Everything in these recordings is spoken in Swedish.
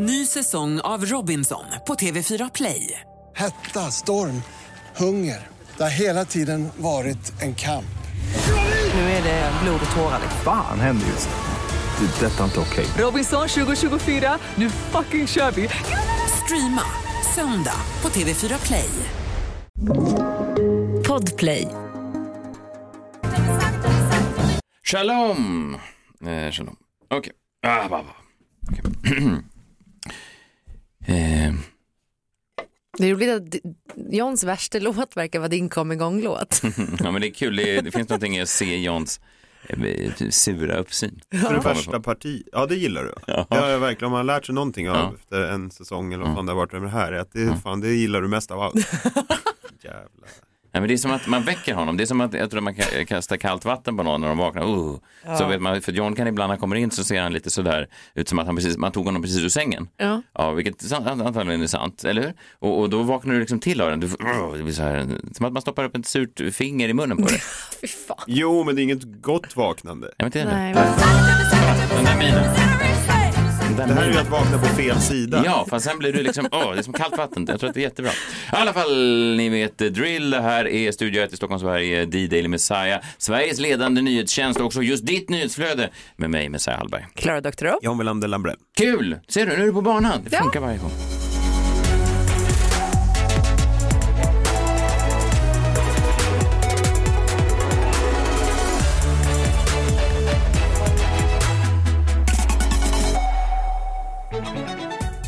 Ny säsong av Robinson på TV4 Play. Hetta, storm, hunger. Det har hela tiden varit en kamp. Nu är det blod och tårar. Fan händer just nu. Det. är Detta är inte okej. Robinson 2024, nu fucking kör vi! Streama söndag på TV4 Play. Podplay. Shalom! Eh, shalom. Okej. Ah, bah, bah. Okej. eh, Det är roligt att Johns värsta låt verkar vara din kom igång-låt. ja, men det är kul. Det, det finns någonting i att se Johns eh, sura uppsyn. För det första parti, ja det gillar du. Ja. Ja, ja verkligen, om man har lärt sig någonting av Ja. efter en säsong eller vad fan det har varit med det här, är att det, fan, det gillar du mest av allt. Jävlar. Nej, men det är som att man väcker honom. Det är som att jag tror man kan kasta kallt vatten på någon när de vaknar. Uh. Så vet man, för John kan ibland när han kommer in så ser han lite sådär ut som att han precis, man tog honom precis ur sängen. Ja. Ja, vilket antagligen är sant, eller hur? Och, och då vaknar du liksom till av den. Du, uh, det blir så här, som att man stoppar upp ett surt finger i munnen på dig. Jo, men det är inget gott vaknande. Jag vet inte. Nej, men... Det här är ju att vakna på fel sida. Ja, fast sen blir du liksom, åh, det är som kallt vatten. Jag tror att det är jättebra. I alla fall, ni vet eh, drill. Det här är Studio 1 i Stockholm, Sverige, D-Daily Messiah. Sveriges ledande nyhetstjänst och också just ditt nyhetsflöde med mig, Messiah Hallberg. Klara Doktorow. John Welander Lambrell. Kul! Ser du, nu är du på banan. Det Ja. funkar varje gång.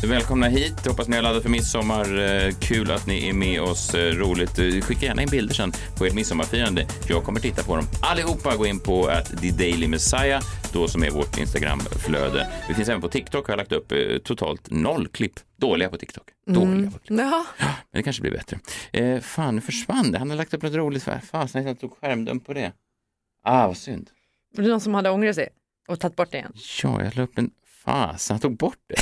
Välkomna hit. Hoppas ni har laddat för midsommar. Eh, Kul att ni är med oss. Eh, Roligt. Eh, Skicka gärna in bilder sen på ert midsommarfirande. Jag kommer titta på dem allihopa. Gå in på at the Daily Messiah, då som är vårt Instagramflöde. Vi finns även på TikTok. Jag har lagt upp totalt noll klipp. Dåliga på TikTok. Dåliga på TikTok. Ja. Men det kanske blir bättre. Eh, fan, nu försvann det. Han har lagt upp något roligt. Fasen, jag tog skärmdump på det. Ah, vad synd. Var det någon som hade ångrat sig och tagit bort det igen? Ja, jag la upp en... Fasen, han tog bort det.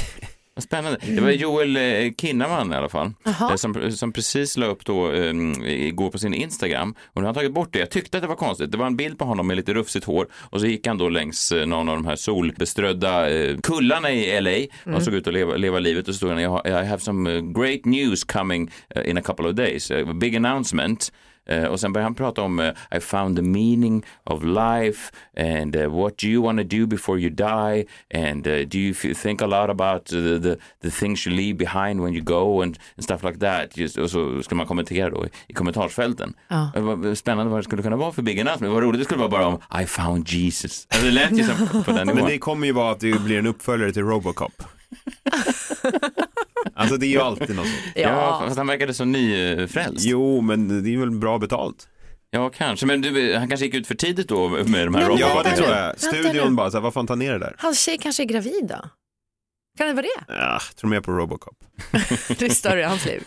Spännande. Det var Joel eh, Kinnaman i alla fall, eh, som, som precis la upp då eh, igår på sin Instagram. Och nu har han tagit bort det. Jag tyckte att det var konstigt. Det var en bild på honom med lite rufsigt hår och så gick han då längs eh, någon av de här solbeströdda eh, kullarna i LA och såg ut att leva, leva livet och så stod han, I have some great news coming in a couple of days. A big announcement. Eh, och sen börjar han prata om eh, I found the meaning of life and uh, what do you want to do before you die and uh, do you f- think a lot about the, the, the things you leave behind when you go and, and stuff like that. Just, och så skulle man kommentera då i, i kommentarsfälten. Ja. Det var spännande vad det skulle kunna vara för big announcement. Vad roligt det skulle vara bara om I found Jesus. Alltså, det lät ju som på den Men nivån. det kommer ju vara att det blir en uppföljare till Robocop. alltså det är ju alltid något sånt. Ja, fast han verkade så nyfrälst. Jo, men det är väl bra betalt. Ja, kanske. Men du, han kanske gick ut för tidigt då med de här robotarna. Ja, det tror jag. Studion bara, så här, vad fan tar ner det där? Hans tjej kanske är gravid då? Kan det vara det? Ja, tror mer på Robocop. Det är större i hans liv.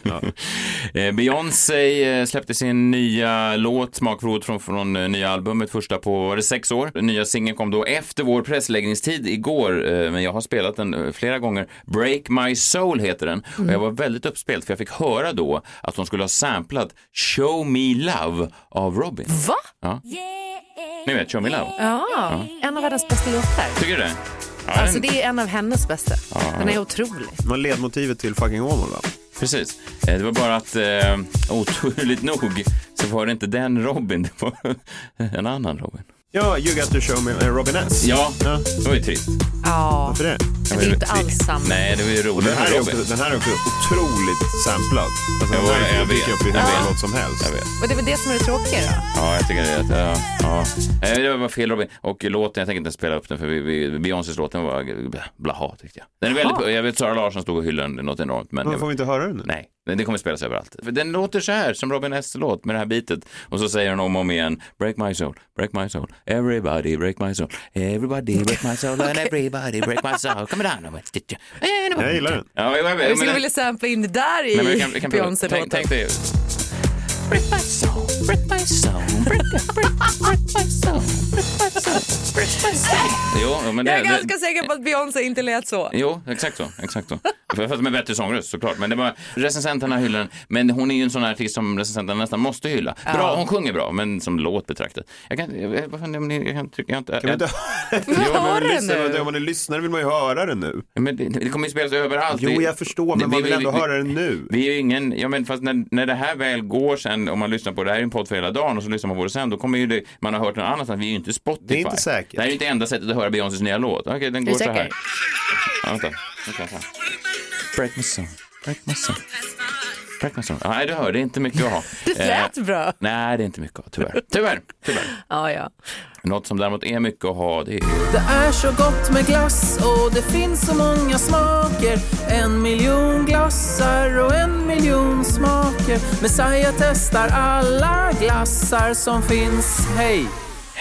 Eh, Beyoncé eh, släppte sin nya låt Smakprov från, från eh, nya albumet, första på var det sex år. Den nya singeln kom då efter vår pressläggningstid igår, eh, men jag har spelat den flera gånger. Break My Soul heter den och jag var väldigt uppspelt för jag fick höra då att hon skulle ha samplat Show Me Love av Robin. Va? Ja. Ni vet Show Me Love? Ja, en av världens bästa låtar. Tycker du det? Alltså det är en av hennes bästa. Den är otrolig. Var ledmotivet till fucking Åmål va? Precis. Eh, Det var bara att eh, oturligt nog så var det inte den Robin, det var en annan Robin. Ja, You Got To Show Me, eh, Robin S. Ja, Ja. det var ju trist. Ja, Varför det? Men det är inte alls samma. Nej, det var ju roligt den, här är också, den här är också otroligt samplad. Alltså, den här jag vet. upp i hur låt som helst. Jag vet. Och det var det som är det tråkiga då. Ja, jag tycker det. är. Ja, ja. Eh, Det var fel Robin. Och låten, jag tänker inte spela upp den för vi, vi, Beyoncés låt, den var blaha tyckte jag. Den är väldigt, jag vet Sara Larsson stod och hyllade den något enormt. Men Men får vi inte höra den nu? Nej, men det kommer spelas överallt. För den låter så här, som Robin S låt med det här bitet. Och så säger hon om och om igen, break my soul, break my soul, everybody break my soul, everybody break my soul, and everybody break my soul, come Jag gillar den. Ja, jag, jag, Jag men, skulle vilja sampla in det där i nej, men vi kan, vi kan prova. tänk, Beyoncé-låten. tänk dig. Break my soul, break my soul, break, my soul, break my soul, break my soul. Jo, men det, Jag är det, ganska säker på att Beyoncé inte lät så. Jo, exakt så. Exakt så. För för är bättre sångröst såklart. Men det var recensenterna hyllar den. Men hon är ju en sån här artist som recensenterna nästan måste hylla. Bra, hon sjunger bra, men som låt betraktat. Jag kan, jag, vad fan, jag, jag kan trycka, jag, har inte, Kan vi inte du lyssna, nu? Om man är lyssnare vill man ju höra det nu. Men det, det kommer ju spelas överallt. Jo, jag förstår, men vi- man vill vi- ändå vi- höra det nu. Vi är ju ingen, ja men fast när, när det här väl går sen, om man lyssnar på det här är en podd för hela dagen och så lyssnar man på det sen, då kommer ju det, man har hört någon annanstans, vi är ju inte Spotify. Det är inte säkert. Det här är ju inte enda sättet att höra Beyoncés nya låt. Okej, den går så här. Ja, vänta. vänta, vänta. Break my song, break my song. Song. Ja, Nej, du hör, det är inte mycket att ha. Det lät Eh, bra. Nej, det är inte mycket att ha, tyvärr. Tyvärr, tyvärr. Ja, ja. Något som däremot är mycket att ha, det är Det är så gott med glass och det finns så många smaker En miljon glassar och en miljon smaker Messiah testar alla glassar som finns, hej!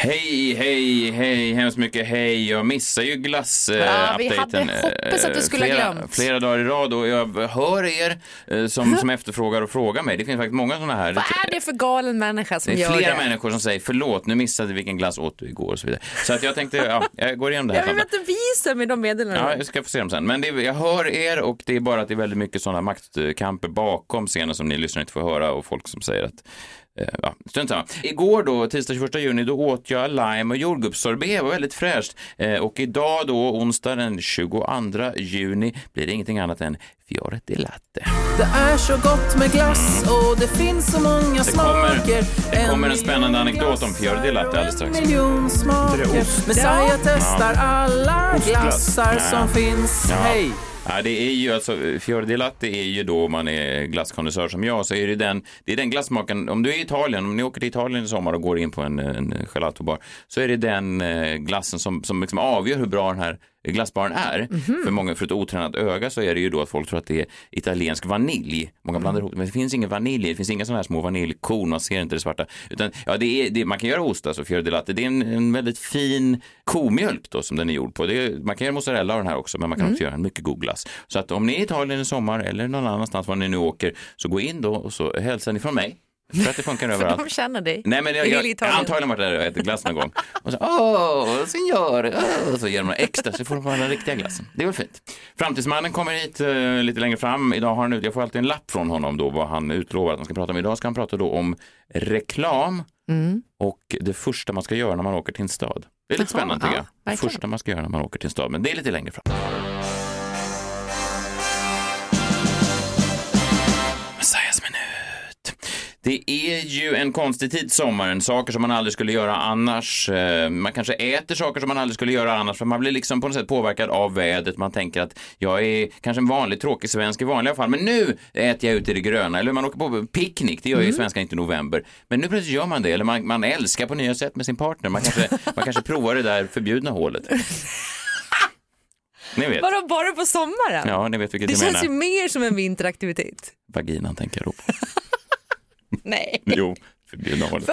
Hej, hej, hej, hemskt mycket hej. Jag missar ju glass eh, Ja, vi hade hoppats att du eh, skulle ha flera, glömt. Flera dagar i rad och jag hör er eh, som, som efterfrågar och frågar mig. Det finns faktiskt många sådana här. Vad är det för galen människa som det är gör flera det? människor som säger förlåt, nu missade vi vilken glass åt du igår och så vidare. Så att jag tänkte, ja, jag går igenom det här. Jag vill inte visa mig de meddelandena. Ja, jag ska få se dem sen. Men det, jag hör er och det är bara att det är väldigt mycket sådana maktkamper bakom scenen som ni lyssnare inte får höra och folk som säger att eh, Ja, strunt samma. Igår då, tisdag 21 juni, då åt jag lime och jordgubbssorbet. Det var väldigt fräscht. Eh, och idag då, onsdag den 22 juni, blir det ingenting annat än Fiore di latte. Det är så gott med glass och det finns så många Det kommer- smaker det kommer en miljon spännande anekdot om Fior di Latte alldeles strax. En miljon smaker Messiah testar alla glassar som finns, Ja. hej! Ja, det är ju alltså, fior di Latte är ju då, om man är glasskondensör som jag, så är det den, det är den glassmaken, om du är i Italien, om ni åker till Italien i sommar och går in på en, en gelatobar, så är det den eh, glassen som, som liksom avgör hur bra den här glassbaren är. För många, för ett otränat öga så är det ju då att folk tror att det är italiensk vanilj. Många blandar ihop det, men det finns ingen vanilj, det finns inga sådana här små vaniljkorn, man ser inte det svarta. Utan, ja, det är, det, man kan göra ost, alltså Fiore di Latte, det är en, en väldigt fin komjölk då som den är gjord på. Är, man kan göra mozzarella av den här också, men man kan också göra en mycket god glass. Så att om ni är i Italien i sommar eller någon annanstans var ni nu åker, så gå in då och så hälsar ni från mig. För att det funkar överallt. de känner dig. Nej men jag, jag, jag antagligen varit där och ätit glass någon gång. Och så, åh, signor, åh, så ger de några extra så får de den riktiga glassen. Det är väl fint. Framtidsmannen kommer hit eh, lite längre fram. Idag har han ut, jag får alltid en lapp från honom då vad han utlovar att han ska prata om. Idag ska han prata då om reklam Mm. och det första man ska göra när man åker till en stad. Det är lite Jaha, spännande tycker ja, jag. Det första man ska göra när man åker till en stad, men det är lite längre fram. Det är ju en konstig tid sommaren, saker som man aldrig skulle göra annars. Eh, Man kanske äter saker som man aldrig skulle göra annars för man blir liksom på något sätt påverkad av vädret. Man tänker att jag är kanske en vanlig tråkig svensk i vanliga fall, men nu äter jag ute i det gröna. Eller man åker på picknick, det gör ju svenskar inte i november. Men nu plötsligt gör man det, eller man, man älskar på nya sätt med sin partner. Man kanske, man kanske provar det där förbjudna hålet. Ni vet. Vadå, bara på sommaren? Ja, ni vet vilket det jag känns menar. ju mer som en vinteraktivitet. Vaginan tänker jag då på. Nej. Jo, förbjudna hålet.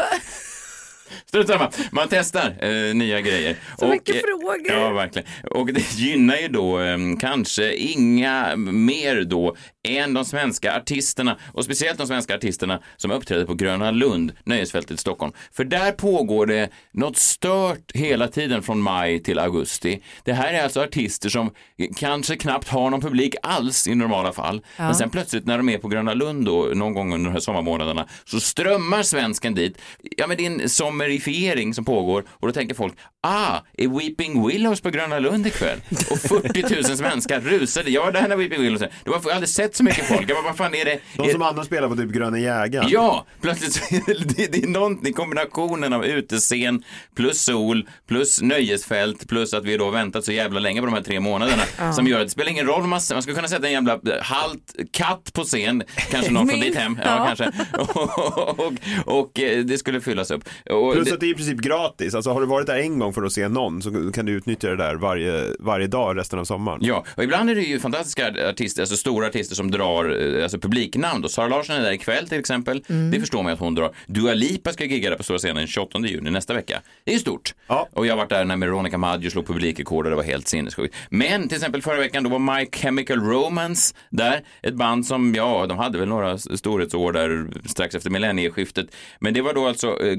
Strunt samma, man testar eh, nya grejer. Så mycket eh, frågor. Ja, verkligen. Och det gynnar ju då eh, kanske inga mer då än de svenska artisterna och speciellt de svenska artisterna som uppträder på Gröna Lund, nöjesfältet i Stockholm. För där pågår det något stört hela tiden från maj till augusti. Det här är alltså artister som kanske knappt har någon publik alls i normala fall. Men sen plötsligt när de är på Gröna Lund då, någon gång under de här sommarmånaderna så strömmar svensken dit. Ja, men det är en sommerifiering som pågår och då tänker folk, ah, är Weeping Willows på Gröna Lund ikväll? Och 40 000 svenskar rusade. Jag var där när Weeping Willows är. Det var, jag har aldrig sett så mycket folk. Jag bara, vad fan är det? De är, som annars spelar på typ Gröna jägaren. Ja, plötsligt så är det, det, är någonting, kombinationen av utescen plus sol plus nöjesfält plus att vi då väntat så jävla länge på de här tre månaderna som gör att det spelar ingen roll man, man skulle kunna sätta en jävla eh, halt katt på scen, kanske någon från ditt hem, ja, Ja. kanske, och, och, och eh, det skulle fyllas upp. Och Plus det, att det är i princip gratis. Alltså har du varit där en gång för att se någon så kan du utnyttja det där varje, varje dag resten av sommaren. Ja, och ibland är det ju fantastiska artister, alltså stora artister som drar eh, alltså publiknamn. Då. Sara Larsson är där ikväll till exempel. Mm. Det förstår man att hon drar. Dua Lipa ska gigga där på stora scenen den 28 juni nästa vecka. Det är ju stort. Ja. Och jag har varit där när Veronica Maggio slog publikrekord och det var helt sinnessjukt. Men till exempel förra veckan då var My Chemical Romance där. Ett band som, ja, de hade väl några storhetsår där strax efter millennieskiftet. Men det var då alltså eh,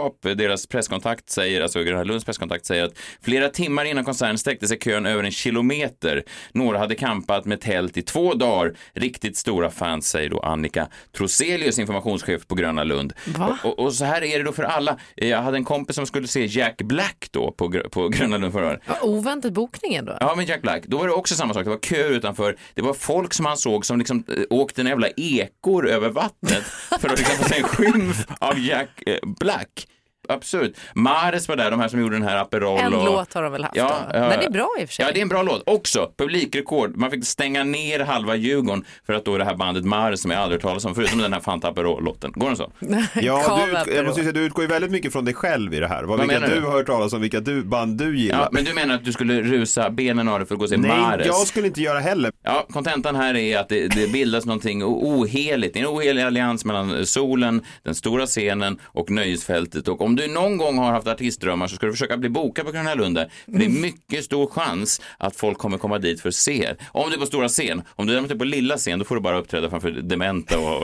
galenskap. Deras presskontakt säger, alltså Gröna Lunds presskontakt säger att flera timmar innan konserten sträckte sig kön över en kilometer. Några hade campat med tält i två dagar. Riktigt stora fans, säger då Annika Troselius, informationschef på Gröna Lund. Va? Och, och så här är det då för alla. Eh, Jag hade en kompis som skulle se Jack Black då på, på Gröna Lund förra året. Ja, Oväntat bokningen då? Ja, men Jack Black, då var det också samma sak. Det var köer utanför. Det var folk som han såg som liksom eh, åkte en jävla ekor över vattnet för att liksom få se en skymf av Jack eh, Black. Absurt. Mares var där, de här som gjorde den här Aperol. En och... låt har de väl haft Ja, då? Den är bra i och för sig. Ja, det är en bra låt. Också publikrekord. Man fick stänga ner halva Djurgården för att då det här bandet Mares som jag aldrig hört talas om, förutom den här Fanta Aperol-låten. Går den så? Ja, du, utgår- jag måste ju säga, du utgår ju väldigt mycket från dig själv i det här. Vad, Vad vilka menar du du? har hört talas om, vilka du, band du gillar. Ja, men du menar att du skulle rusa benen av dig för att gå och se Nej, Mares? jag skulle inte göra heller. Ja, kontentan här är att det, det bildas någonting oheligt. Det är en ohelig allians mellan solen, den stora scenen och nöjesfältet. Och om du någon gång har haft artistdrömmar så ska du försöka bli bokad på Gröna Lund. För det är mycket stor chans att folk kommer komma dit för att se er. Om du är på stora scen. Om du däremot är på lilla scen, då får du bara uppträda framför dementa och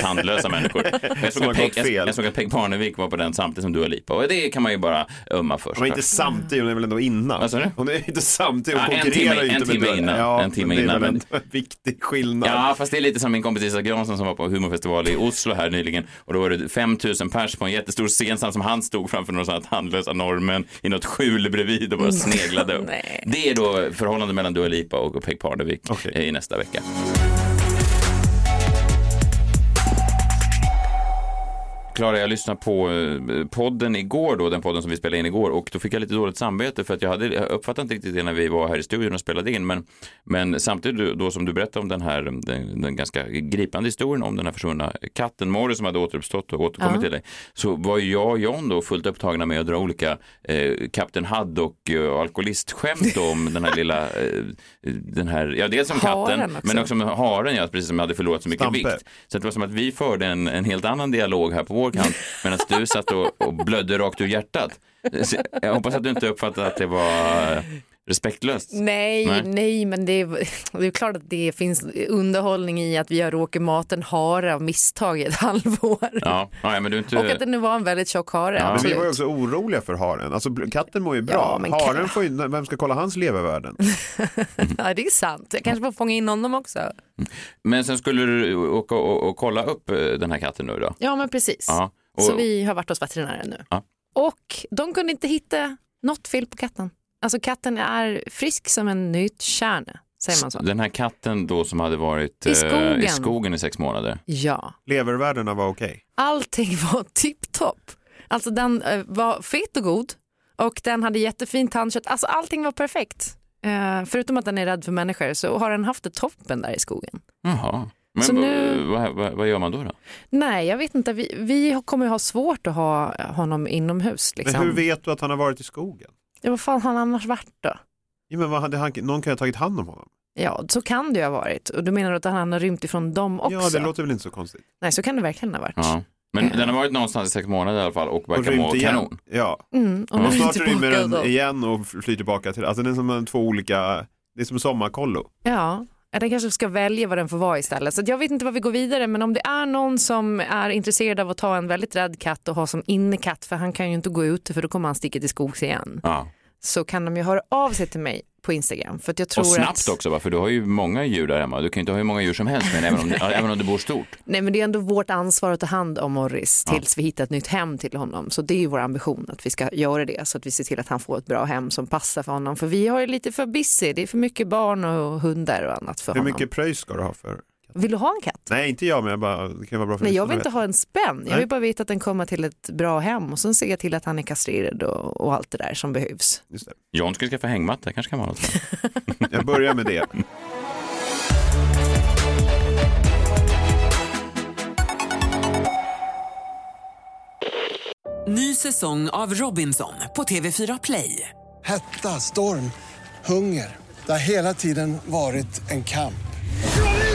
tandlösa människor. Jag såg, att Peg, jag, fel. jag såg att Peg Parnevik var på den samtidigt som Dua Lipa. Och det kan man ju bara ömma för. Hon är inte samtidigt, hon är väl ändå innan. Du? Hon är inte samtidigt, hon Ja, en konkurrerar timme- ju en inte timme med innan, Ja, en timme det är innan, väl men- en viktig skillnad. Ja, fast det är lite som min kompis Isak Jansson som var på humorfestival i Oslo här nyligen. Och då var det 5000 pers på en jättestor scen som han stod framför några sådana tandlösa norrmän i något skjul bredvid och bara sneglade. upp. Det är då förhållandet mellan Dua Lipa och Peg Parnevik eh, i nästa vecka. Klara, jag lyssnade på eh, podden igår då, den podden som vi spelade in igår och då fick jag lite dåligt samvete för att jag hade jag uppfattade inte riktigt det när vi var här i studion och spelade in men, men samtidigt då som du berättade om den här den, den ganska gripande historien om den här försvunna katten Morris som hade återuppstått och återkommit Ja. till dig så var ju jag och John då fullt upptagna med att dra olika eh, Kapten Haddock eh, alkoholistskämt om den här lilla eh, den här, ja dels om katten också. men också om haren ja, precis som hade förlorat så mycket Stampe. vikt. Så det var som att vi förde en, en helt annan dialog här på vår kant medan du satt och, och blödde rakt ur hjärtat. Jag hoppas att du inte uppfattade att det var respektlöst. Nej, Nej. nej, men det är, det är klart att det finns underhållning i att vi har råkat mata en hare av misstag i ett halvår. Ja, ja men du inte... Och att det nu var en väldigt tjock hare. Ja, Men vi var ju också oroliga för haren. Alltså katten mår ju bra. Ja, men haren får ju, vem ska kolla hans levervärden? Ja, det är sant. Jag kanske får fånga in honom också. Men sen skulle du åka och, och kolla upp eh, den här katten nu då? Ja, men precis. Ja. Och, Så vi har varit hos veterinären nu. Ja. Och de kunde inte hitta något fel på katten. Alltså katten är frisk som en nötkärne, säger man så? Den här katten då som hade varit I eh, skogen. i skogen i sex månader. Ja, Levervärdena var okej. allting var tipptopp. Alltså den eh, var fet och god och den hade jättefint tandkött. Alltså allting var perfekt. Eh, förutom att den är rädd för människor så har den haft det toppen där i skogen. Jaha. Men nu- vad, vad, vad gör man då? då? Nej, jag vet inte. Vi, vi kommer ju ha svårt att ha honom inomhus. Liksom. Men hur vet du att han har varit i skogen? Ja, vad fan har han annars varit då? Ja, men vad hade han, någon kan ju ha tagit hand om honom. Ja, så kan det ju ha varit. Och du menar att han har rymt ifrån dem också? Ja, det låter väl inte så konstigt. Nej, så kan det verkligen ha varit. Ja. Men Ja. den har varit någonstans i sex månader i alla fall och verkar må igen. kanon. Ja, Mm, och snart tillbaka rymmer den då. igen och flyr tillbaka till, alltså det är som en två olika, det är som sommarkollo. Ja, ja, den kanske ska välja vad den får vara istället. Så jag vet inte vad vi går vidare, men om det är någon som är intresserad av att ta en väldigt rädd katt och ha som innekatt, för han kan ju inte gå ute för då kommer han sticka till skogs igen, Ja så kan de ju höra av sig till mig på Instagram. För att jag tror Och snabbt att... också va? För du har ju många djur där hemma. Du kan ju inte ha hur många djur som helst men även om, ja, även om du bor stort. Nej men det är ändå vårt ansvar att ta hand om Morris tills vi hittar ett nytt hem till honom. Så det är ju vår ambition att vi ska göra det så att vi ser till att han får ett bra hem som passar för honom. För vi har ju lite för busy, det är för mycket barn och hundar och annat för Hur honom. mycket pröjs ska du ha för? Vill du ha en katt? Nej, inte jag, men jag bara, det kan vara bra för Nej, jag vill inte ha en spänn. Jag Nej. vill bara veta att den kommer till ett bra hem och sen ser jag till att han är kastrerad och, och allt det där som behövs. Just det. John ska skaffa hängmatta, kanske kan vara något. Jag börjar med det. Ny säsong av Robinson på TV4 Play. Hetta, storm, hunger. Det har hela tiden varit en kamp.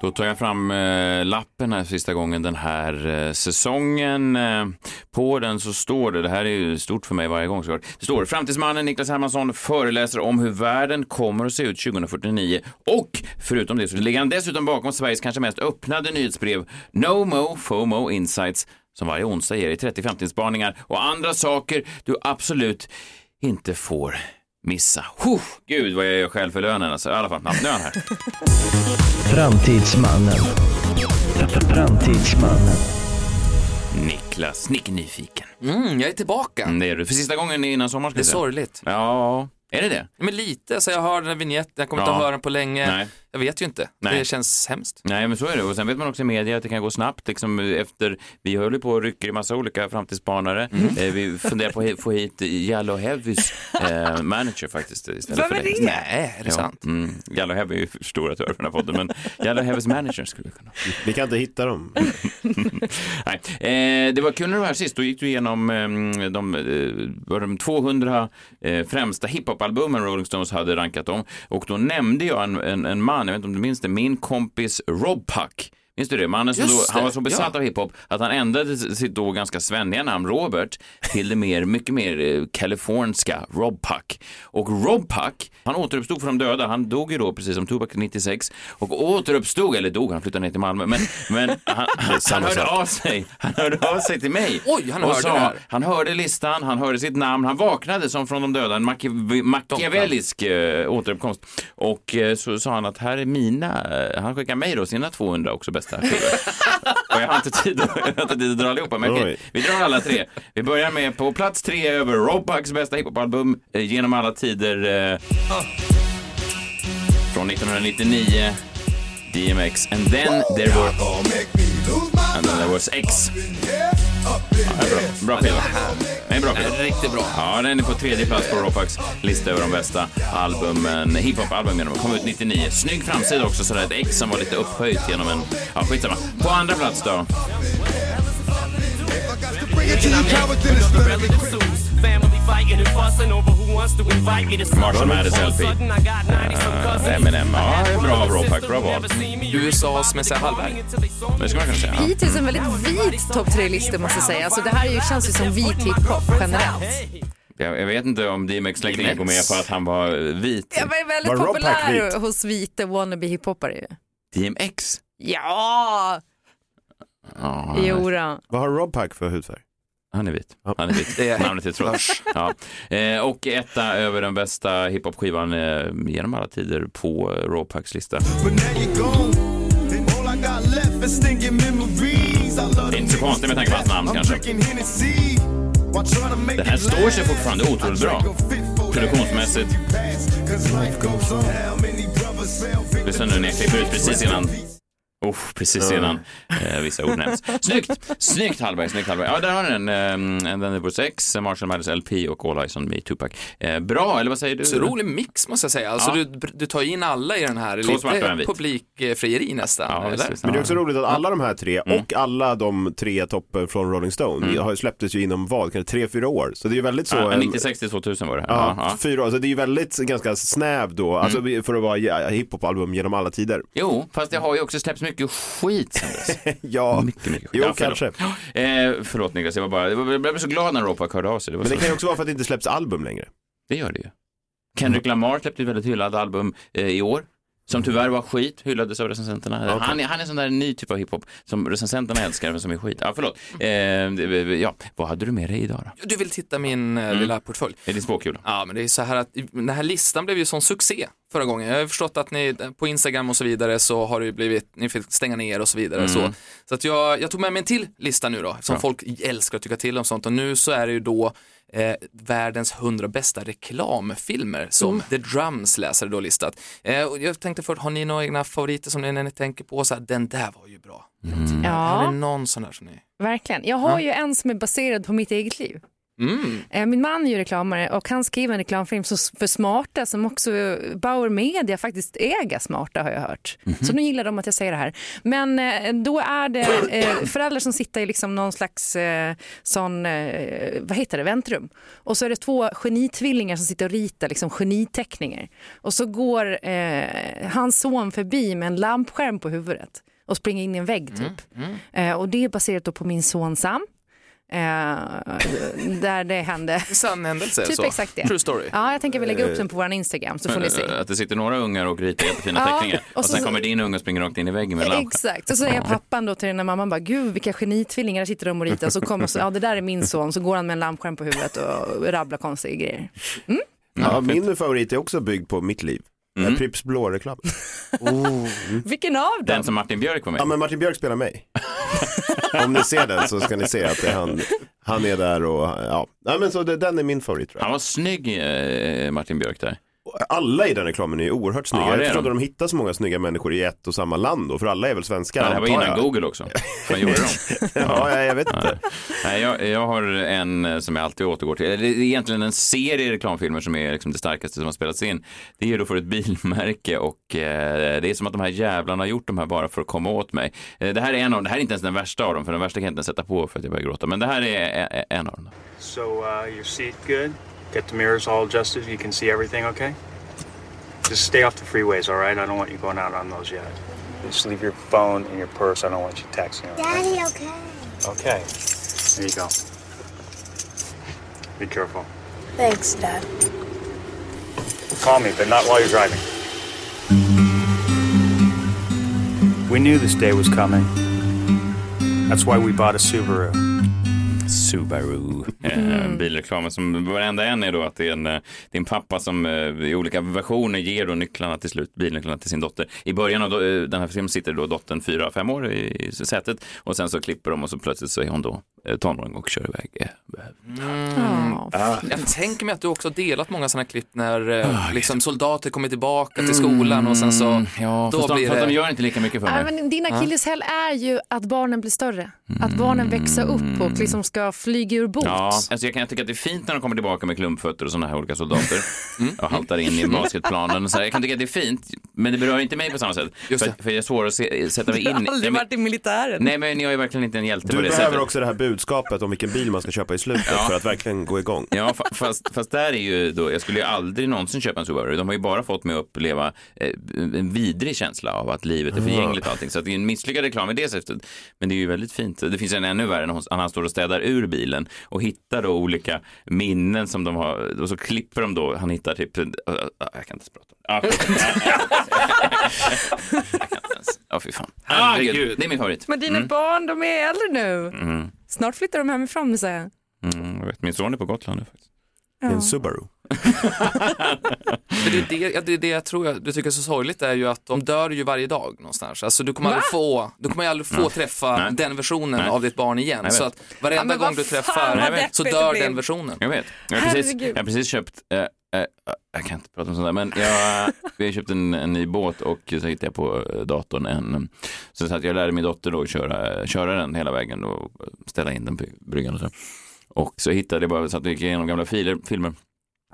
Då tar jag fram eh, lappen här sista gången den här eh, säsongen. Eh, på den så står det, det här är ju stort för mig varje gång såklart, det står Framtidsmannen Niklas Hermansson föreläser om hur världen kommer att se ut 2049 och förutom det så ligger han dessutom bakom Sveriges kanske mest öppnade nyhetsbrev No Mo FOMO Insights som varje onsdag ger dig 30 framtidsspaningar och andra saker du absolut inte får missa. Huh, gud vad jag gör själv för lönen alltså. I alla fall, nu är han här. Framtidsmannen. Framtidsmannen. Niklas, Nick nyfiken. Mm, jag är tillbaka. Mm, det är du. För sista gången innan sommaren. Det är sorgligt. Ja, är det det? Men lite, så jag hör den här vignetten, jag kommer inte Ja. att höra den på länge. Nej. Jag vet ju inte. Nej. Det känns hemskt. Nej, men så är det. Och sen vet man också i media att det kan gå snabbt. Liksom efter, vi höll ju på och rycker i massa olika framtidsspanare. Mm. Eh, vi funderar på att få hit Jallo Heavys eh, manager faktiskt istället för dig. Nej, är det Ja. sant? Mm. Jallo Heavy är ju för stora för den här podden, men Jallo Heavys manager skulle vi kunna. Vi kan inte hitta dem. Nej. Eh, det var kul när du var här sist, då gick du igenom eh, de, eh, var de 200 eh, främsta hiphop-albumen Rolling Stones hade rankat dem. Och då nämnde jag en, en, en man, jag vet inte om du minns det, min kompis Rob Puck. Minns du det? Mannen som då, han var så besatt ja. av hiphop att han ändrade sitt då ganska svenniga namn Robert till det mer, mycket mer eh, kaliforniska Rob Puck. Och Rob Puck, han återuppstod från de döda. Han dog ju då precis som Tupac 96 och återuppstod, eller dog, han flyttade ner till Malmö, men, men han, han, han hörde av sig. Han hörde av sig till mig. Oj, han och hörde sa. Han hörde listan, han hörde sitt namn, han vaknade som från de döda, en machiavellisk eh, återuppkomst. Och eh, så sa han att här är mina, han skickar mig då sina 200 också bästa skivor. och jag har inte tid, jag har inte tid att dra allihopa, men okej, vi drar alla tre. Vi börjar med på plats tre över Rob Bucks bästa hiphopalbum eh, genom alla tider. Eh, från 1999, DMX, and then there were, and then there was X. Bra. Skiva. Det är en bra skiva. Riktigt bra. Ja, den är på tredje plats på Ropax lista över de bästa albumen, hiphop-album genom kom ut 99. Snygg framsida också, sådär ett X som var lite upphöjt genom en, ja skitsamma. På andra plats då? Marshall Mathers LP. Uh, Eminem. Ja, det är bra av Ropax. Bra val. USAs Messiah Hallberg. Det ska man kunna säga. Hittills en väldigt vit topp tre-lista måste jag säga. Alltså, det här ju, känns ju som vit hiphop generellt. Jag, jag vet inte om DMX längre går med på att han var vit. Jag var väldigt Var Rob Pack populär vit? hos vita wannabe hiphoppare. DMX? Ja, Ja, jodå. Vad har Rob Pack för hudfärg? Han är vit. Ja. Han är vit. Det Namnet är trots. Ja. Eh, och etta över den bästa hiphop-skivan eh, genom alla tider på Rawpacks lista. Det är inte så konstigt med tanke på hans namn kanske. Den här står sig fortfarande otroligt bra. Produktionsmässigt. Lyssna nu när jag klipper ut precis innan Oh, precis innan eh, vissa ord nämns. Snyggt! Snyggt Hallberg, snyggt Hallberg. Ja, där har ni den. Eh, then there was X, Marshall Mathers LP och All Eyes on Me, Tupac. Eh, bra, eller vad säger du? Så rolig mix måste jag säga. Alltså Ja. du, du tar in alla i den här. Två Lite publikfrieri nästan. Ja, eller? Men det är också roligt att alla de här tre Mm. och alla de tre toppen från Rolling Stone har ju släpptes ju inom vad, kanske tre, fyra år. Så det är ju väldigt så. Ja, en- 96 till 2000 var det här. Ja, Ja, fyra år. Så det är ju väldigt ganska snäv då, alltså Mm. för att vara hiphop-album genom alla tider. Jo, fast det har ju också släppts mycket skit sen dess. Ja, Mycket, mycket skit. jo kanske. Eh, förlåt Niklas, jag, var bara, jag blev så glad när Ropac hörde av sig. Det, var Men det så. kan ju också vara för att det inte släpps album längre. det gör det ju. Kendrick Lamar släppte ett väldigt hyllat album eh, i år. Som tyvärr var skit, hyllades av recensenterna. Han, är, han är en sån där ny typ av hiphop som recensenterna älskar men som är skit. Ja, förlåt. Eh, ja, vad hade du med dig idag då? Du vill titta min eh, Mm. lilla portfölj. Är det spåkula? Ja, men det är så här att den här listan blev ju sån succé förra gången. Jag har förstått att ni på Instagram och så vidare så har det blivit, ni fick stänga ner och så vidare. Mm. Så, så att jag, jag tog med mig en till lista nu då, som Bra. folk älskar att tycka till om sånt och nu så är det ju då eh, världens hundra bästa reklamfilmer som Mm. The Drums läsare då listat. Eh, och jag tänkte först, har ni några egna favoriter som ni, när ni tänker på så här, den där var ju bra. Mm. Är det Ja, någon sån där som ni... verkligen. Jag har ju en som är baserad på mitt eget liv. Mm. Eh, Min man är ju reklamare och han skriver en reklamfilm för smarta som också Bauer Media faktiskt äger smarta har jag hört. Så nu gillar de att jag säger det här. Men eh, då är det eh, föräldrar som sitter i liksom någon slags sån, vad heter det, väntrum. Och så är det två genitvillingar som sitter och ritar liksom geniteckningar. Och så går eh, hans son förbi med en lampskärm på huvudet och springer in i en vägg typ. Eh, och det är baserat på min son Sam. Eh, där det hände. Sann händelse Typ så. exakt det. True story. Ja, jag tänker vi lägga upp den på vår Instagram så får ni se. Att det sitter några ungar och ritar jättefina Ja, teckningar och, och så- sen kommer din unge och springer rakt in i väggen med lampan. Exakt, så säger pappan då till den här mamman bara, gud vilka genitvillingar sitter de och ritar. Så kommer så, ja det där är min son, så går han med en lampskärm på huvudet och rabblar konstiga grejer. Ja, min favorit är också byggd på mitt liv. Mm. Pripps blå-reklam. Vilken av dem? Den som Martin Björk var med Ja, men Martin Björk spelar mig. Om ni ser den så ska ni se att det är han, han är där och ja. Nej, men så det, den är min favorit tror jag. Han var snygg, eh, Martin Björk där. Alla i den reklamen är oerhört snygga. Ja, det är jag förstår inte de hittar så många snygga människor i ett och samma land då, för alla är väl svenskar Ja, det här var innan jag. Google också. Vad gjorde de? ja, jag, jag vet inte. Nej, jag, jag har en eh, som jag alltid återgår till. Det är egentligen en serie reklamfilmer som är liksom det starkaste som har spelats in. Det är då för ett bilmärke och eh, det är som att de här jävlarna har gjort de här bara för att komma åt mig. Eh, det här är en av det här är inte ens den värsta av dem, för den värsta kan jag inte ens sätta på för att jag börjar gråta. Men det här är en av dem. So, uh, your seat good? Get the mirrors all adjusted. You can see everything okay? Just stay off the freeways, all right? I don't want you going out on those yet. Just leave your phone in your purse. I don't want you texting. right? Daddy, okay? Okay. There you go. Be careful. Thanks, Dad. Call me, but not while you're driving. We knew this day was coming. That's why we bought a Subaru. Subaru. Eh, bilreklamen som varenda en är då att det är en, eh, det är en pappa som eh, i olika versioner ger då nycklarna till slut, bilnycklarna till sin dotter. I början av den här filmen sitter då dottern fyra, fem år i, sätet och sen så klipper de och så plötsligt så är hon då tonåring och kör iväg. Eh, Jag tänker mig att du också har delat många sådana klipp när eh, Ah, liksom soldater kommer tillbaka till skolan och sen så Mm, Ja, då fast, de, blir fast det... de gör inte lika mycket för mig. men din akilleshäl är ju att barnen blir större. Att barnen växer upp och liksom ska flyga ur båt. Ja, alltså jag kan tycka att det är fint när de kommer tillbaka med klumpfötter och sådana här olika soldater och haltar in i basketplanen. Och så här. Jag kan tycka att det är fint, men det berör inte mig på samma sätt. Just för, för jag är svår att se, sätta mig in i. Nej, men- i militären. Nej, men jag är verkligen inte en hjälte Du på det behöver sättet. också det här budskapet om vilken bil man ska köpa i slutet Ja. för att verkligen gå igång. Ja, fa- fast, fast där är ju då, jag skulle ju aldrig någonsin köpa en Subaru. De har ju bara fått mig att uppleva eh, en vidrig känsla av att livet är förgängligt och allting. Så att det är en misslyckad reklam i det sättet. Men det är ju väldigt fint. Det finns en ännu värre när han står och städar ur bilen och hittar då olika minnen som de har. Och så klipper de då, han hittar typ, äh, äh, jag kan inte ens prata. Ah. Ja, fy fan. Herregud. Det är min favorit. Men dina barn, de är äldre nu. Mm. Snart flyttar de hemifrån, säger jag. Mm, jag vet, min son är på Gotland nu faktiskt. En Subaru. Det, är det, ja, det det jag tror jag, du tycker är så sorgligt är ju att de dör ju varje dag någonstans. Alltså du kommer aldrig få, du kommer aldrig få Nej. träffa Nej. den versionen Nej. av ditt barn igen. Så att varenda Ja, gång du träffar så dör den versionen. Jag vet. Jag har precis, jag har precis köpt, eh, jag kan inte prata om sånt där, men jag, vi har köpt en, en ny båt och så hittade jag på eh, datorn en, så, så att jag lärde min dotter då att köra, köra den hela vägen och ställa in den på bryggan och så. Och så hittade jag bara, så att jag gick igenom gamla filer, filmer.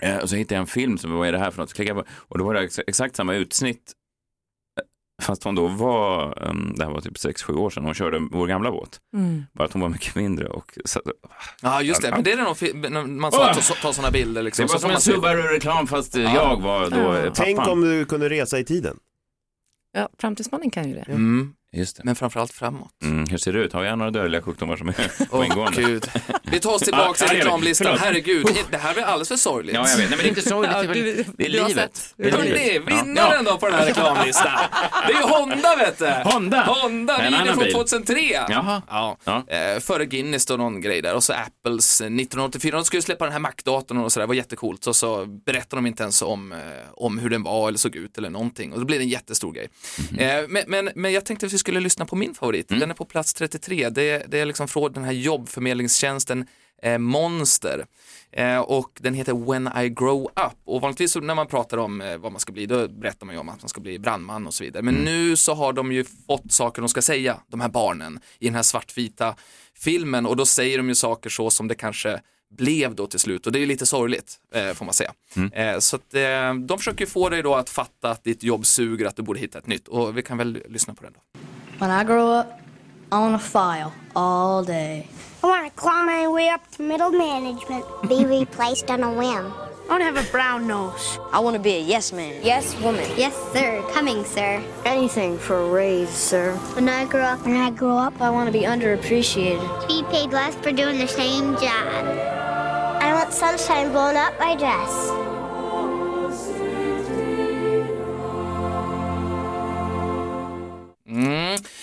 Eh, och så hittade jag en film, som vad är det här för något? Så klickade jag på, och då var det ex- exakt samma utsnitt. Fast hon då var, um, det här var typ 6-7 år sedan, hon körde vår gamla båt. Mm. Bara att hon var mycket mindre och så, Ja just det, men det är när man sa att ta, ta sådana bilder liksom. Det var som en Subaru-reklam fast eh, jag var då Ja. pappan. Tänk om du kunde resa i tiden. Ja, framtidsmannen kan ju det. Mm. Just det. men framförallt framåt. Mm, hur ser det ut? Har jag några dödliga sjukdomar som är på Åh ingående? gud. Vi tar oss tillbaka Ja, till ja, reklamlistan. Förlåt. Herregud, det här blir alldeles för sorgligt. Ja, jag vet. Nej, men det är inte sorgligt. Det är, Ja, väl, är livet. Det är livet. vinnaren då på den här reklamlistan. Det är ju Honda vet du. Honda. Honda, En bilen annan från bil. 2003. Jaha. Ja. Ja. Eh, före Guinness och någon grej där och så Apples eh, 1984, de skulle släppa den här Mac-datorn och sådär, det var jättecoolt och så berättade de inte ens om, eh, om hur den var eller såg ut eller någonting och då blev det en jättestor grej. Eh, men, men, men jag tänkte att vi skulle lyssna på min favorit, Mm. den är på plats 33, det, det är liksom från den här jobbförmedlingstjänsten eh, Monster. Eh, och den heter When I Grow Up. Och vanligtvis när man pratar om eh, vad man ska bli, då berättar man ju om att man ska bli brandman och så vidare. Men nu så har de ju fått saker de ska säga, de här barnen, i den här svartvita filmen. Och då säger de ju saker så som det kanske blev då till slut. Och det är lite sorgligt, eh, får man säga. Eh, så att eh, de försöker få dig då att fatta att ditt jobb suger, att du borde hitta ett nytt. Och vi kan väl lyssna på den då. When I grow up, I want to file all day. I want to claw my way up to middle management. Be replaced on a whim. I want to have a brown nose. I want to be a yes man. Yes, woman. Yes, sir. Coming, sir. Anything for a raise, sir. When I grow up, when I grow up, I want to be underappreciated. be paid less for doing the same job. I want sunshine blown up my dress.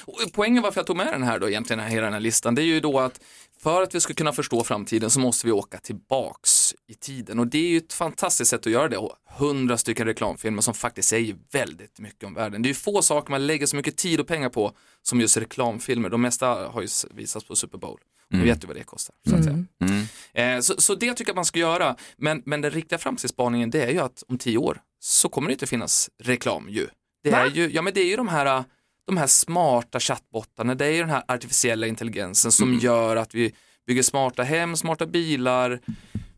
Och poängen varför jag tog med den här då egentligen, hela den här listan, det är ju då att för att vi ska kunna förstå framtiden så måste vi åka tillbaks i tiden och det är ju ett fantastiskt sätt att göra det och hundra stycken reklamfilmer som faktiskt säger väldigt mycket om världen. Det är ju få saker man lägger så mycket tid och pengar på som just reklamfilmer. De mesta har ju visats på Super Bowl. Mm. Vi vet ju vad det kostar. Så, att säga. Mm. Eh, så, så det tycker jag man ska göra. Men, men den riktiga framtidsspaningen det är ju att om tio år så kommer det inte finnas reklam ju. Det är ju, ja men det är ju de här, de här smarta chattbottarna, det är ju den här artificiella intelligensen som Mm. gör att vi bygger smarta hem, smarta bilar,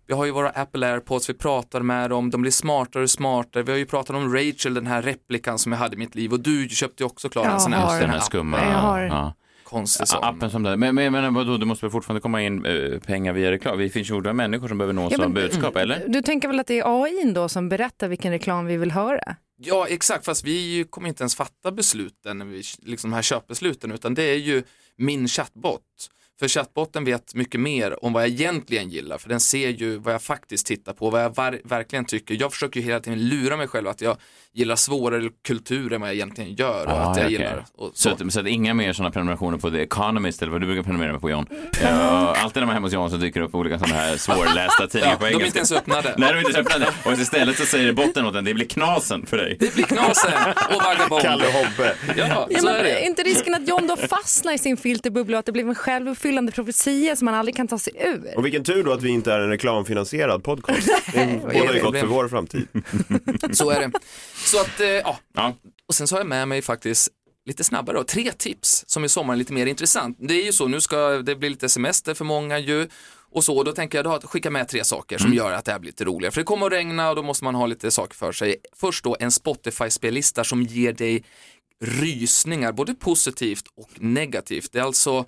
vi har ju våra Apple AirPods, vi pratar med dem, de blir smartare och smartare. Vi har ju pratat om Rachel, den här replikan som jag hade i mitt liv och du köpte ju också Klara en sån här, Den här skumma. Jag har- Ja. Konstig sån. appen som det. Men, men, men vadå, det måste väl fortfarande komma in eh, pengar via reklam? Vi finns ju människor som behöver nås Ja, av men- budskap, eller? Du tänker väl att det är AI då som berättar vilken reklam vi vill höra? Ja, exakt, fast vi kommer inte ens fatta besluten, vi- liksom de här köpbesluten, utan det är ju min chattbot. För chattbotten vet mycket mer om vad jag egentligen gillar, för den ser ju vad jag faktiskt tittar på, vad jag verkligen tycker. Jag försöker ju hela tiden lura mig själv att jag gillar svårare kultur än vad jag egentligen gör Ah, att jag okej. gillar. Och Så, så. att, så att inga mer sådana prenumerationer på The Economist eller vad du brukar prenumerera på John. Ja, alltid när man är hemma hos John så dyker det upp olika sådana här svårlästa tidningar Ja, på de är engelska. inte ens öppnade. Nej, de är inte ens öppnade. Och istället så säger botten åt den, det blir knasen för dig. Det blir knasen och vagabond. Kalle Hobbe. Ja, Ja, så men är det. inte risken att John då fastnar i sin filterbubbla och att det blir en självuppfyllande profetia som man aldrig kan ta sig ur? Och vilken tur då att vi inte är en reklamfinansierad podcast. Det bådar ju gott problem. för vår framtid. Så är det. Så att, eh, ja. Ja. Och sen så har jag med mig faktiskt lite snabbare då, tre tips som i sommar är lite mer intressant. Det är ju så, nu ska det bli lite semester för många ju. Och så, då tänker jag då att skicka med tre saker som gör att det här blir lite roligare. För det kommer att regna och då måste man ha lite saker för sig. Först då en Spotify-spellista som ger dig rysningar, både positivt och negativt. Det är alltså,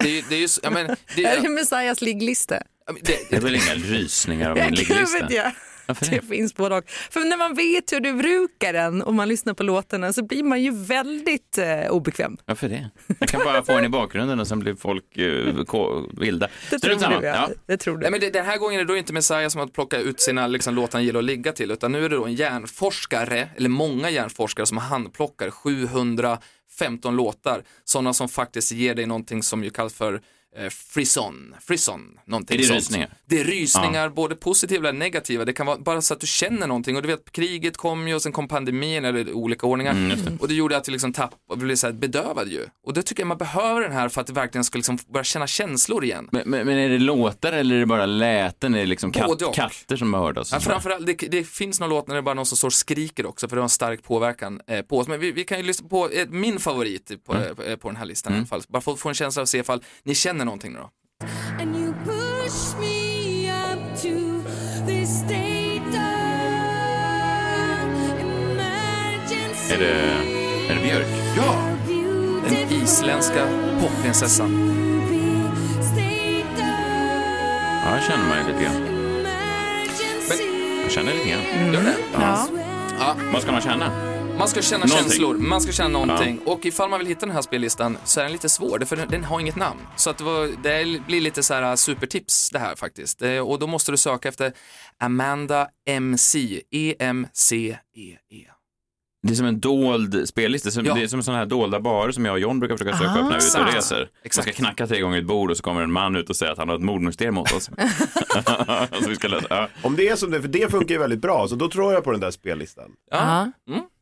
det är, det är ju, ja, men, det, Är det Messiahs ligglista? det, Det är väl inga rysningar av gud ligglista? Varför Det det? finns både och. För när man vet hur du brukar den och man lyssnar på låtarna så blir man ju väldigt eh, obekväm. Varför det? Jag kan bara få den i bakgrunden och sen blir folk eh, vilda. Det tror du, ja. Ja. Det tror du. Nej, men det, den här gången är det då inte Messiah som har plockat ut sina liksom, låtar han gillar att ligga till, utan nu är det då en hjärnforskare, eller många hjärnforskare som handplockar 715 låtar, sådana som faktiskt ger dig någonting som ju kallas för eh, frison, frison, någonting Är det sånt. rysningar? Det är rysningar, både positiva och negativa. Det kan vara bara så att du känner någonting och du vet kriget kom ju och sen kom pandemin eller olika ordningar Mm, och det gjorde att vi liksom tappade, blev så här bedövade ju. Och det tycker jag man behöver den här för att det verkligen ska liksom börja känna känslor igen. Men, men, men är det låtar eller är det bara läten? Är det liksom och. katter som hör oss? Ja, framförallt, det, det finns någon låt när det är bara någon som står och skriker också för det har en stark påverkan eh, på oss. Men vi, vi kan ju lyssna på eh, min favorit på, Mm. eh, på den här listan i alla fall. Bara att få en känsla av att se ifall ni känner någonting nu då. And you push me up to this state of emergency. Är det, är det Björk? Ja! Den isländska popprinsessan. Ja, jag känner mig lite grann. Jag känner lite grann. Gör det? Ja. Ja. Vad ska man känna? Man ska känna Någonting. känslor, man ska känna någonting. Och ifall man vill hitta den här spellistan så är den lite svår, för den, har inget namn. Så att det, var, det blir lite så här supertips det här faktiskt. Och då måste du söka efter Amanda MC, E E-M-C-E-E. Det är som en dold spellista, som, Ja. det är som sådana här dolda barer som jag och John brukar försöka söka Ah. upp när vi är ute och Exakt. reser. Man Exakt. ska knacka tre gånger ett bord och så kommer en man ut och säger att han har ett mordmysterium mot oss. så vi ska lösa. Ja. Om det är som det, för det funkar ju väldigt bra, så då tror jag på den där spellistan. Ja. Mm.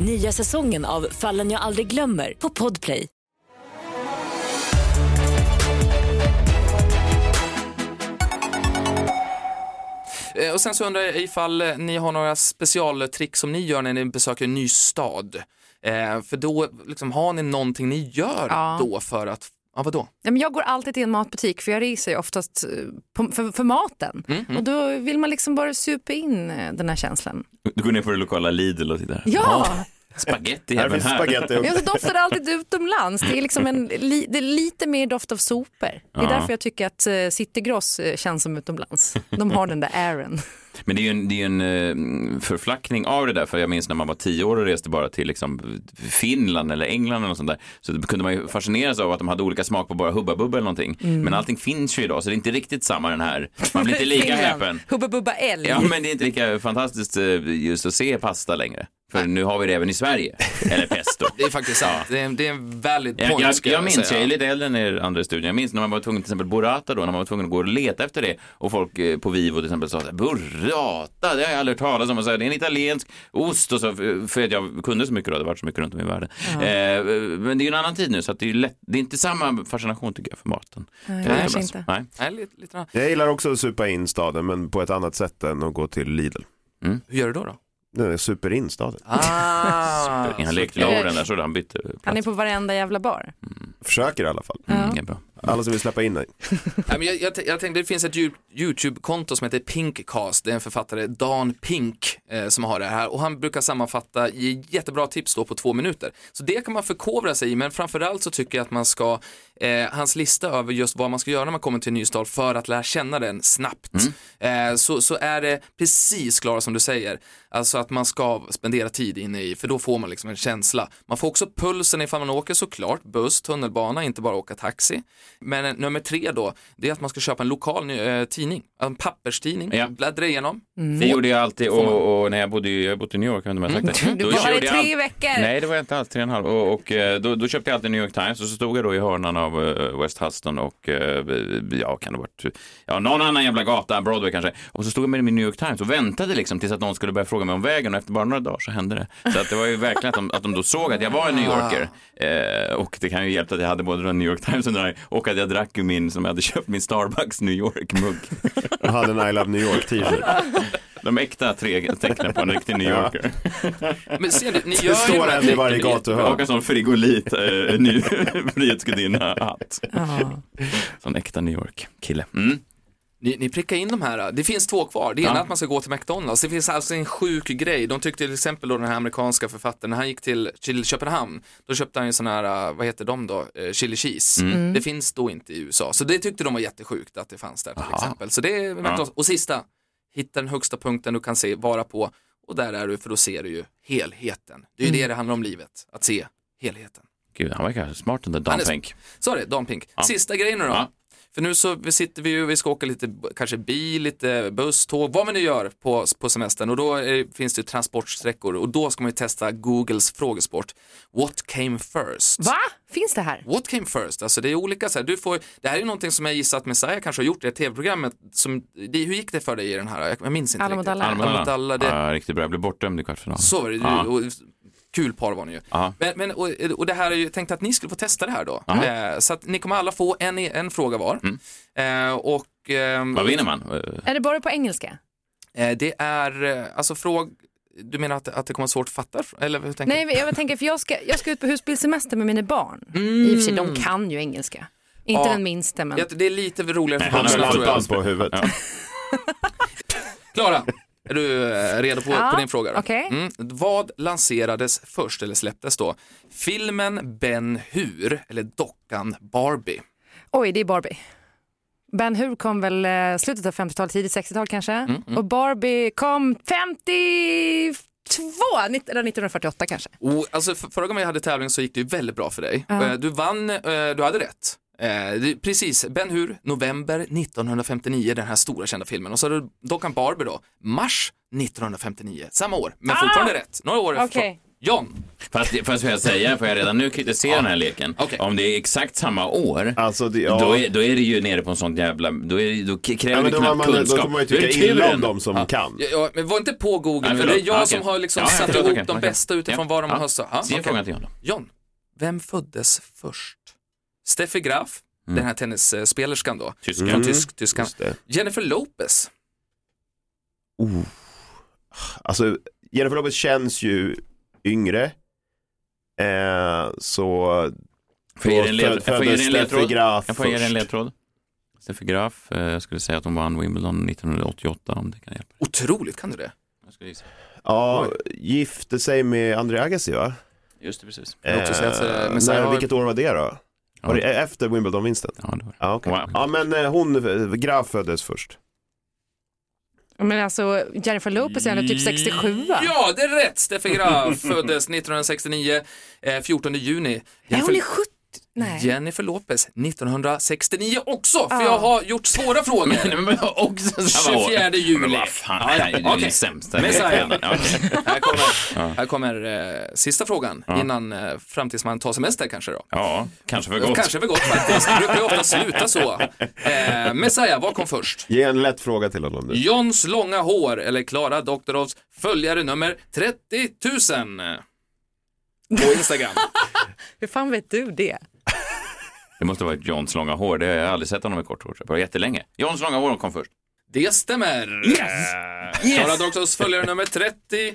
Nya säsongen av Fallen jag aldrig glömmer på Podplay. Eh, Och sen så undrar jag ifall eh, ni har några specialtrick som ni gör när ni besöker en ny stad. Eh, för då liksom, har ni någonting ni gör Ja. då för att, ja vadå? Ja, men jag går alltid till en matbutik för jag reser ju oftast eh, på, för, för maten. Mm, Och då vill man liksom bara supa in eh, den här känslan. Du går ner på det lokala Lidl och tittar. Ja! Spaghetti Här även finns här. spaghetti Ja, så doftar det alltid utomlands. Det är, liksom en, li, det är lite mer doft av sopor. Det är Ja. därför jag tycker att eh, Citygross eh, känns som utomlands. De har den där airen. Men det är ju en, det är en eh, förflackning av det där, för jag minns när man var tio år och reste bara till liksom Finland eller England eller något sånt där, så då kunde man ju fascineras av att de hade olika smak på bara Hubba Bubba eller någonting. Mm. Men allting finns ju idag, så det är inte riktigt samma den här, man blir inte lika häpen. Hubba Bubba älg. Ja, men det är inte lika fantastiskt just att se pasta längre. För nu har vi det även i Sverige, eller pesto. Det är faktiskt sant. Det, är, det är en valid Jag, point jag, ska jag minns, säga. jag är lite äldre än er andra i studion, jag minns när man var tvungen, till exempel burrata då, när man var tvungen att gå och leta efter det och folk eh, på Vivo till exempel sa så här, burrata, det har jag aldrig hört talas om och så här, det är en italiensk ost och så, för för att jag kunde så mycket då, det har varit så mycket runt om i världen. Ja. Eh, men det är ju en annan tid nu så att det är lätt, det är inte samma fascination tycker jag för maten. Nej, Eh, kanske inte. Nej. Nej, lite, lite. Jag gillar också att supa in staden, men på ett annat sätt än att gå till Lidl. Hur gör du då? då? Nej, super in staden. Ah, Han lekte Lauren där så han bytte plats. Han är på varenda jävla bar. Försöker i alla fall. Mm, det är bra. Alla som vill släppa in dig. Nej, men jag, jag, jag tänkte det finns ett YouTube-konto som heter Pinkcast. Det är en författare, Dan Pink, eh, som har det här och han brukar sammanfatta i jättebra tips då på två minuter. Så det kan man förkovra sig i, men framförallt så tycker jag att man ska, eh, hans lista över just vad man ska göra när man kommer till en ny stad för att lära känna den snabbt. Eh, så, så är det precis Klara som du säger, alltså att man ska spendera tid inne i, för då får man liksom en känsla. Man får också pulsen ifall man åker såklart, buss, tunnelbana, inte bara åka taxi. Men eh, nummer tre då, det är att man ska köpa en lokal eh, tidning, en papperstidning, Ja. bläddra igenom. Det gjorde jag alltid och, och när jag bodde jag bott i New York, jag vet inte om jag sagt det. Du Då var i tre all- veckor. Nej, det var jag inte alls, tre och en halv. Och, och eh, då, då köpte jag alltid New York Times och så stod jag då i hörnan av eh, West Huston och, ja, kan det varit, ja, någon annan jävla gata, Broadway kanske. Och så stod jag med min New York Times och väntade liksom tills att någon skulle börja fråga mig om vägen och efter bara några dagar så hände det. Så att det var ju verkligen att de, att de då såg att jag var en New Yorker. Eh, och det kan ju hjälpa att jag hade både New York Times under och att jag drack ur min, som jag hade köpt min Starbucks New York-mugg. Jag hade en I Love New York t-shirt. De äkta tre tecknen på en riktig New Ja. Yorker. Men ser ni, ni Det gör ju står en i varje gatuhörn. Och en sån frigolit, eh, ny Frihetsgudinna-hatt. Sån äkta New York-kille. Mm. Ni, ni prickar in de här, det finns två kvar. Det ena Ja. att man ska gå till McDonalds. Det finns alltså en sjuk grej. De tyckte till exempel då den här amerikanska författaren, när han gick till, till Köpenhamn, då köpte han ju sån här, uh, vad heter de då, uh, chili cheese. Mm. Det finns då inte i USA. Så det tyckte de var jättesjukt att det fanns där till exempel. Så det är McDonalds. Och sista, hitta den högsta punkten du kan se, vara på. Och där är du, för då ser du ju helheten. Det är ju det det handlar om livet, att se helheten. Gud, han verkar smart den där Dan Pink. Det, Dan Pink. Ja. Sista grejen nu då. För nu så vi sitter vi ju, vi ska åka lite, kanske bil, lite buss, tåg, vad man nu gör på, på semestern och då är, finns det transportsträckor och då ska man ju testa Googles frågesport. What came first? Va? Finns det här? What came first? Alltså det är olika så här, du får, det här är ju någonting som jag gissar att Messiah kanske har gjort i det tv-programmet. Som, det, hur gick det för dig i den här? Jag, minns inte Alla mot riktigt. alla. Alla mot alla. Det, Ja, riktigt bra. Jag blev bortdömd i kvartsfinalen. så var det, Ja. och, kul par var ni ju. Men, men, och, och det här är ju, jag tänkte att ni skulle få testa det här då. Eh, så att ni kommer alla få en, en fråga var. Eh, och, Mm. Vad vinner man? Är det bara på engelska? Eh, det är, eh, alltså fråg, du menar att, att det kommer vara svårt att fatta? Eller hur tänker Nej, jag tänker för jag ska, jag ska ut på husbilsemester med mina barn. I och för sig, de kan ju engelska. Inte Ja. den minsta men. Ja, Det är lite roligare för Han har lampan på huvudet. Klara, är du eh, redo på, Ja, på din fråga? okej. Mm. Vad lanserades först, eller släpptes då? Filmen Ben Hur, eller dockan Barbie? Oj, det är Barbie. Ben Hur kom väl eh, slutet av 50-talet, tidigt 60-tal kanske. mm. Och Barbie kom 52, nitt- eller 1948 kanske. Och, alltså, för, förra gången jag hade tävling så gick det ju väldigt bra för dig. Eh, Du vann, du hade rätt. Eh, precis, Ben Hur, november 1959, den här stora kända filmen. Och så dockan Barbie då, mars 1959, samma år, men Ah! fortfarande rätt. Några år efter. John, Fast, fast får jag säga, får jag redan nu kritisera den här leken. Om det är exakt samma år, Alltså, det, ja. då, är, då är det ju nere på en sån jävla, då, är, då kräver Ja, det knappt man, då kunskap. får man ju tycka illa om de som kan. ja, ja, men var inte på Google, Nej, för det är jag Ja, som har liksom Ja, satt ihop okej, de bästa utifrån Ja. vad de Ja. har sagt. Ja, okej. frågan till John. John, vem föddes först? Steffi Graf, Mm. den här tennisspelerskan då, Tyskan. från Mm. tysk, tyskan. Jennifer Lopez, Oh. Alltså, Jennifer Lopez känns ju yngre. Eh, så... Får jag ge dig en ledtråd? Graf Jag får ge dig en först. ledtråd. Steffi Graf, eh, jag skulle säga att hon vann Wimbledon 1988 om det kan hjälpa. otroligt kan du det? Jag skulle gissa. Ja, gifte sig med André Agassi va? Just det, precis. Jag har också sett, eh, Eh, men när, har- vilket år var det då? Ja. Var det efter Wimbledon-vinsten? Ja, det var det. Ja, okej. Wow. ja men eh, hon, eh, Graf föddes först. Men alltså Jennifer Lopez är ändå typ 67 va? Ja, det är rätt! Steffi Graf föddes 1969, eh, 14 juni. Jennifer, hon är 70. Nej. Jennifer Lopez 1969 också, för Ja. jag har gjort svåra frågor. Men, men också samma år. 24 juli. Men vad fan, det är ju den sämsta. Här kommer, här kommer eh, sista frågan Ja. innan eh, fram tills man tar semester kanske då. Ja, kanske för gott. Kanske för gott faktiskt. Det brukar ju ofta sluta så. Eh, Messiah, vad kom först? Ge en lätt fråga till honom nu. Johns långa hår eller Klara Doktorovs följare nummer 30 000 på Instagram. Hur fan vet du det? Det måste vara Johns långa hår. Det har jag aldrig sett honom med kort hår. Det var jättelänge. Johns långa hår kom först. Det stämmer. Yes. Klara Doktorovs följare nummer 30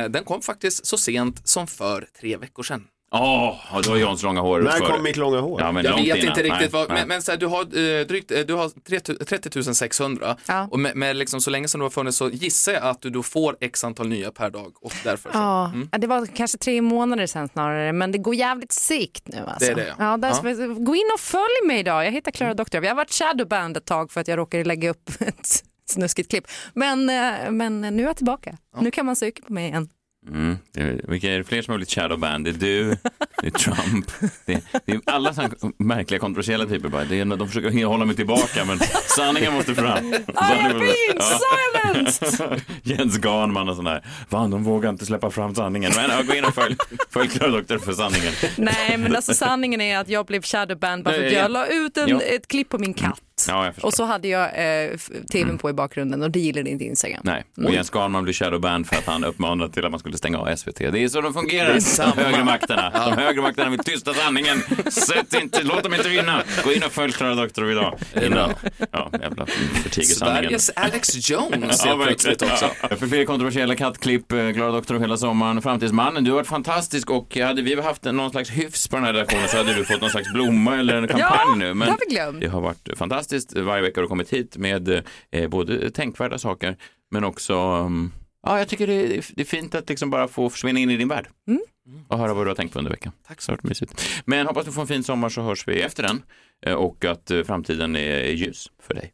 000. Den kom faktiskt så sent som för tre veckor sedan. Åh, oh, då var Johns långa hår När kom mitt långa hår? Ja, men Jag vet innan. inte riktigt Nej, vad, nej. men, men så här, du har eh, drygt, eh, du har 3 30 600 Ja. och med, med liksom, så länge som du har funnits så gissar jag att du då får x antal nya per dag och därför så. Ja, Mm. ja, det var kanske tre månader sedan snarare, men det går jävligt sikt nu alltså. Det är det, ja. Ja, därför, Gå in och följ mig idag, jag heter Klara Doktorov. Jag har varit shadowband ett tag för att jag råkade lägga upp ett snuskigt klipp. Men, eh, men nu är jag tillbaka. Nu kan man söka på mig igen. Mm. Det vilka är det fler som har blivit shadowband? Det är du, det är Trump, det är, det är alla sådana märkliga kontroversiella typer. Bara. Det är, de försöker hålla mig tillbaka men sanningen måste fram. Sanningen måste- silenced! Jens Garnman och sån där. Fan, de vågar inte släppa fram sanningen. Men ja, gå in och följ, följ Klara Doktor för sanningen. Nej, men alltså sanningen är att jag blev shadowband bara för att jag la ut en, Ja. ett klipp på min katt. Ja. Och så hade jag eh, tvn på i bakgrunden och det gillade inte Instagram. Nej, och Jens Garnman blir shadowband för att han uppmanade till att man skulle stänga av SVT. Det är så de fungerar, Det är samma. de högre makterna. De högre makterna vill tysta sanningen. Sätt inte, låt dem inte vinna. Gå in och följ Klara Doktor idag. Innan, ja, jävla förtiger sanningen. Sveriges Alex Jones Ja, plötsligt också. Ja. För fler kontroversiella kattklipp, eh, Klara Doktor hela sommaren, Framtidsmannen, du har varit fantastisk och hade vi haft någon slags hyfs på den här redaktionen så hade du fått någon slags blomma eller en kampanj Ja, nu. det Men har vi glömt. det har varit fantastiskt. Varje vecka har du kommit hit med eh, både tänkvärda saker men också um, Ja, jag tycker det är, det är fint att liksom bara få försvinna in i din värld Mm. och höra vad du har tänkt på under veckan. Tack så mycket. mysigt. Men hoppas du får en fin sommar så hörs vi efter den eh, och att eh, framtiden är ljus för dig.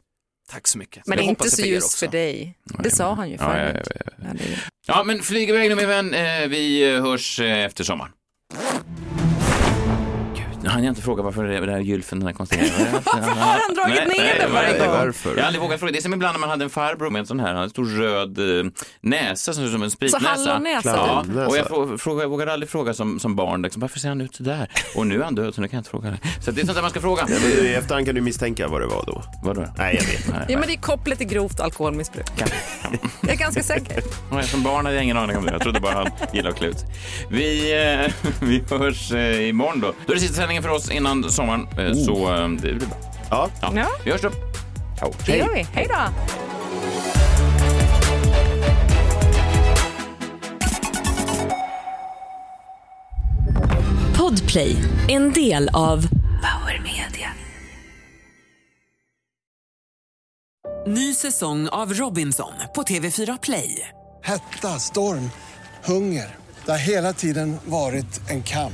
Tack så mycket. Men Jag inte så ljus för dig. Det sa han ju Ja, ja, förut. ja, ja. Ja, Ja, men flyg iväg nu min vän. Eh, Vi hörs efter sommaren. Hann jag inte fråga varför det här gylfen, den här konstiga... Varför har han dragit ner den varje gång? Varför? Jag har aldrig vågat fråga. Det är som ibland när man hade en farbror med en sån här, han hade en stor röd eh, näsa som, som en spritnäsa. hallonnäsa, Ja, typ. och jag, fråga, jag vågade aldrig fråga som, som barn, liksom, varför ser han ut sådär? Och nu är han död så nu kan jag inte fråga det. Så det är sånt där man ska fråga. Ja, men I efterhand kan du misstänka vad det var då. Vadå? Nej, jag vet inte. Ja, men det är kopplat till grovt alkoholmissbruk. Jag är ganska säker. Som barn hade jag ingen aning om det. Jag trodde bara han gillade att klä ut. Vi, eh, vi hörs eh, imorgon då. Då är det sista sändningen för oss innan sommaren. Eh, Så eh, det blir bra. Ja. Ja. Vi hörs då. Ciao. Det gör vi. Hej då! Podplay, en del av Power Media. Ny säsong av Robinson på TV4 Play. Hetta, storm, hunger. Det har hela tiden varit en kamp.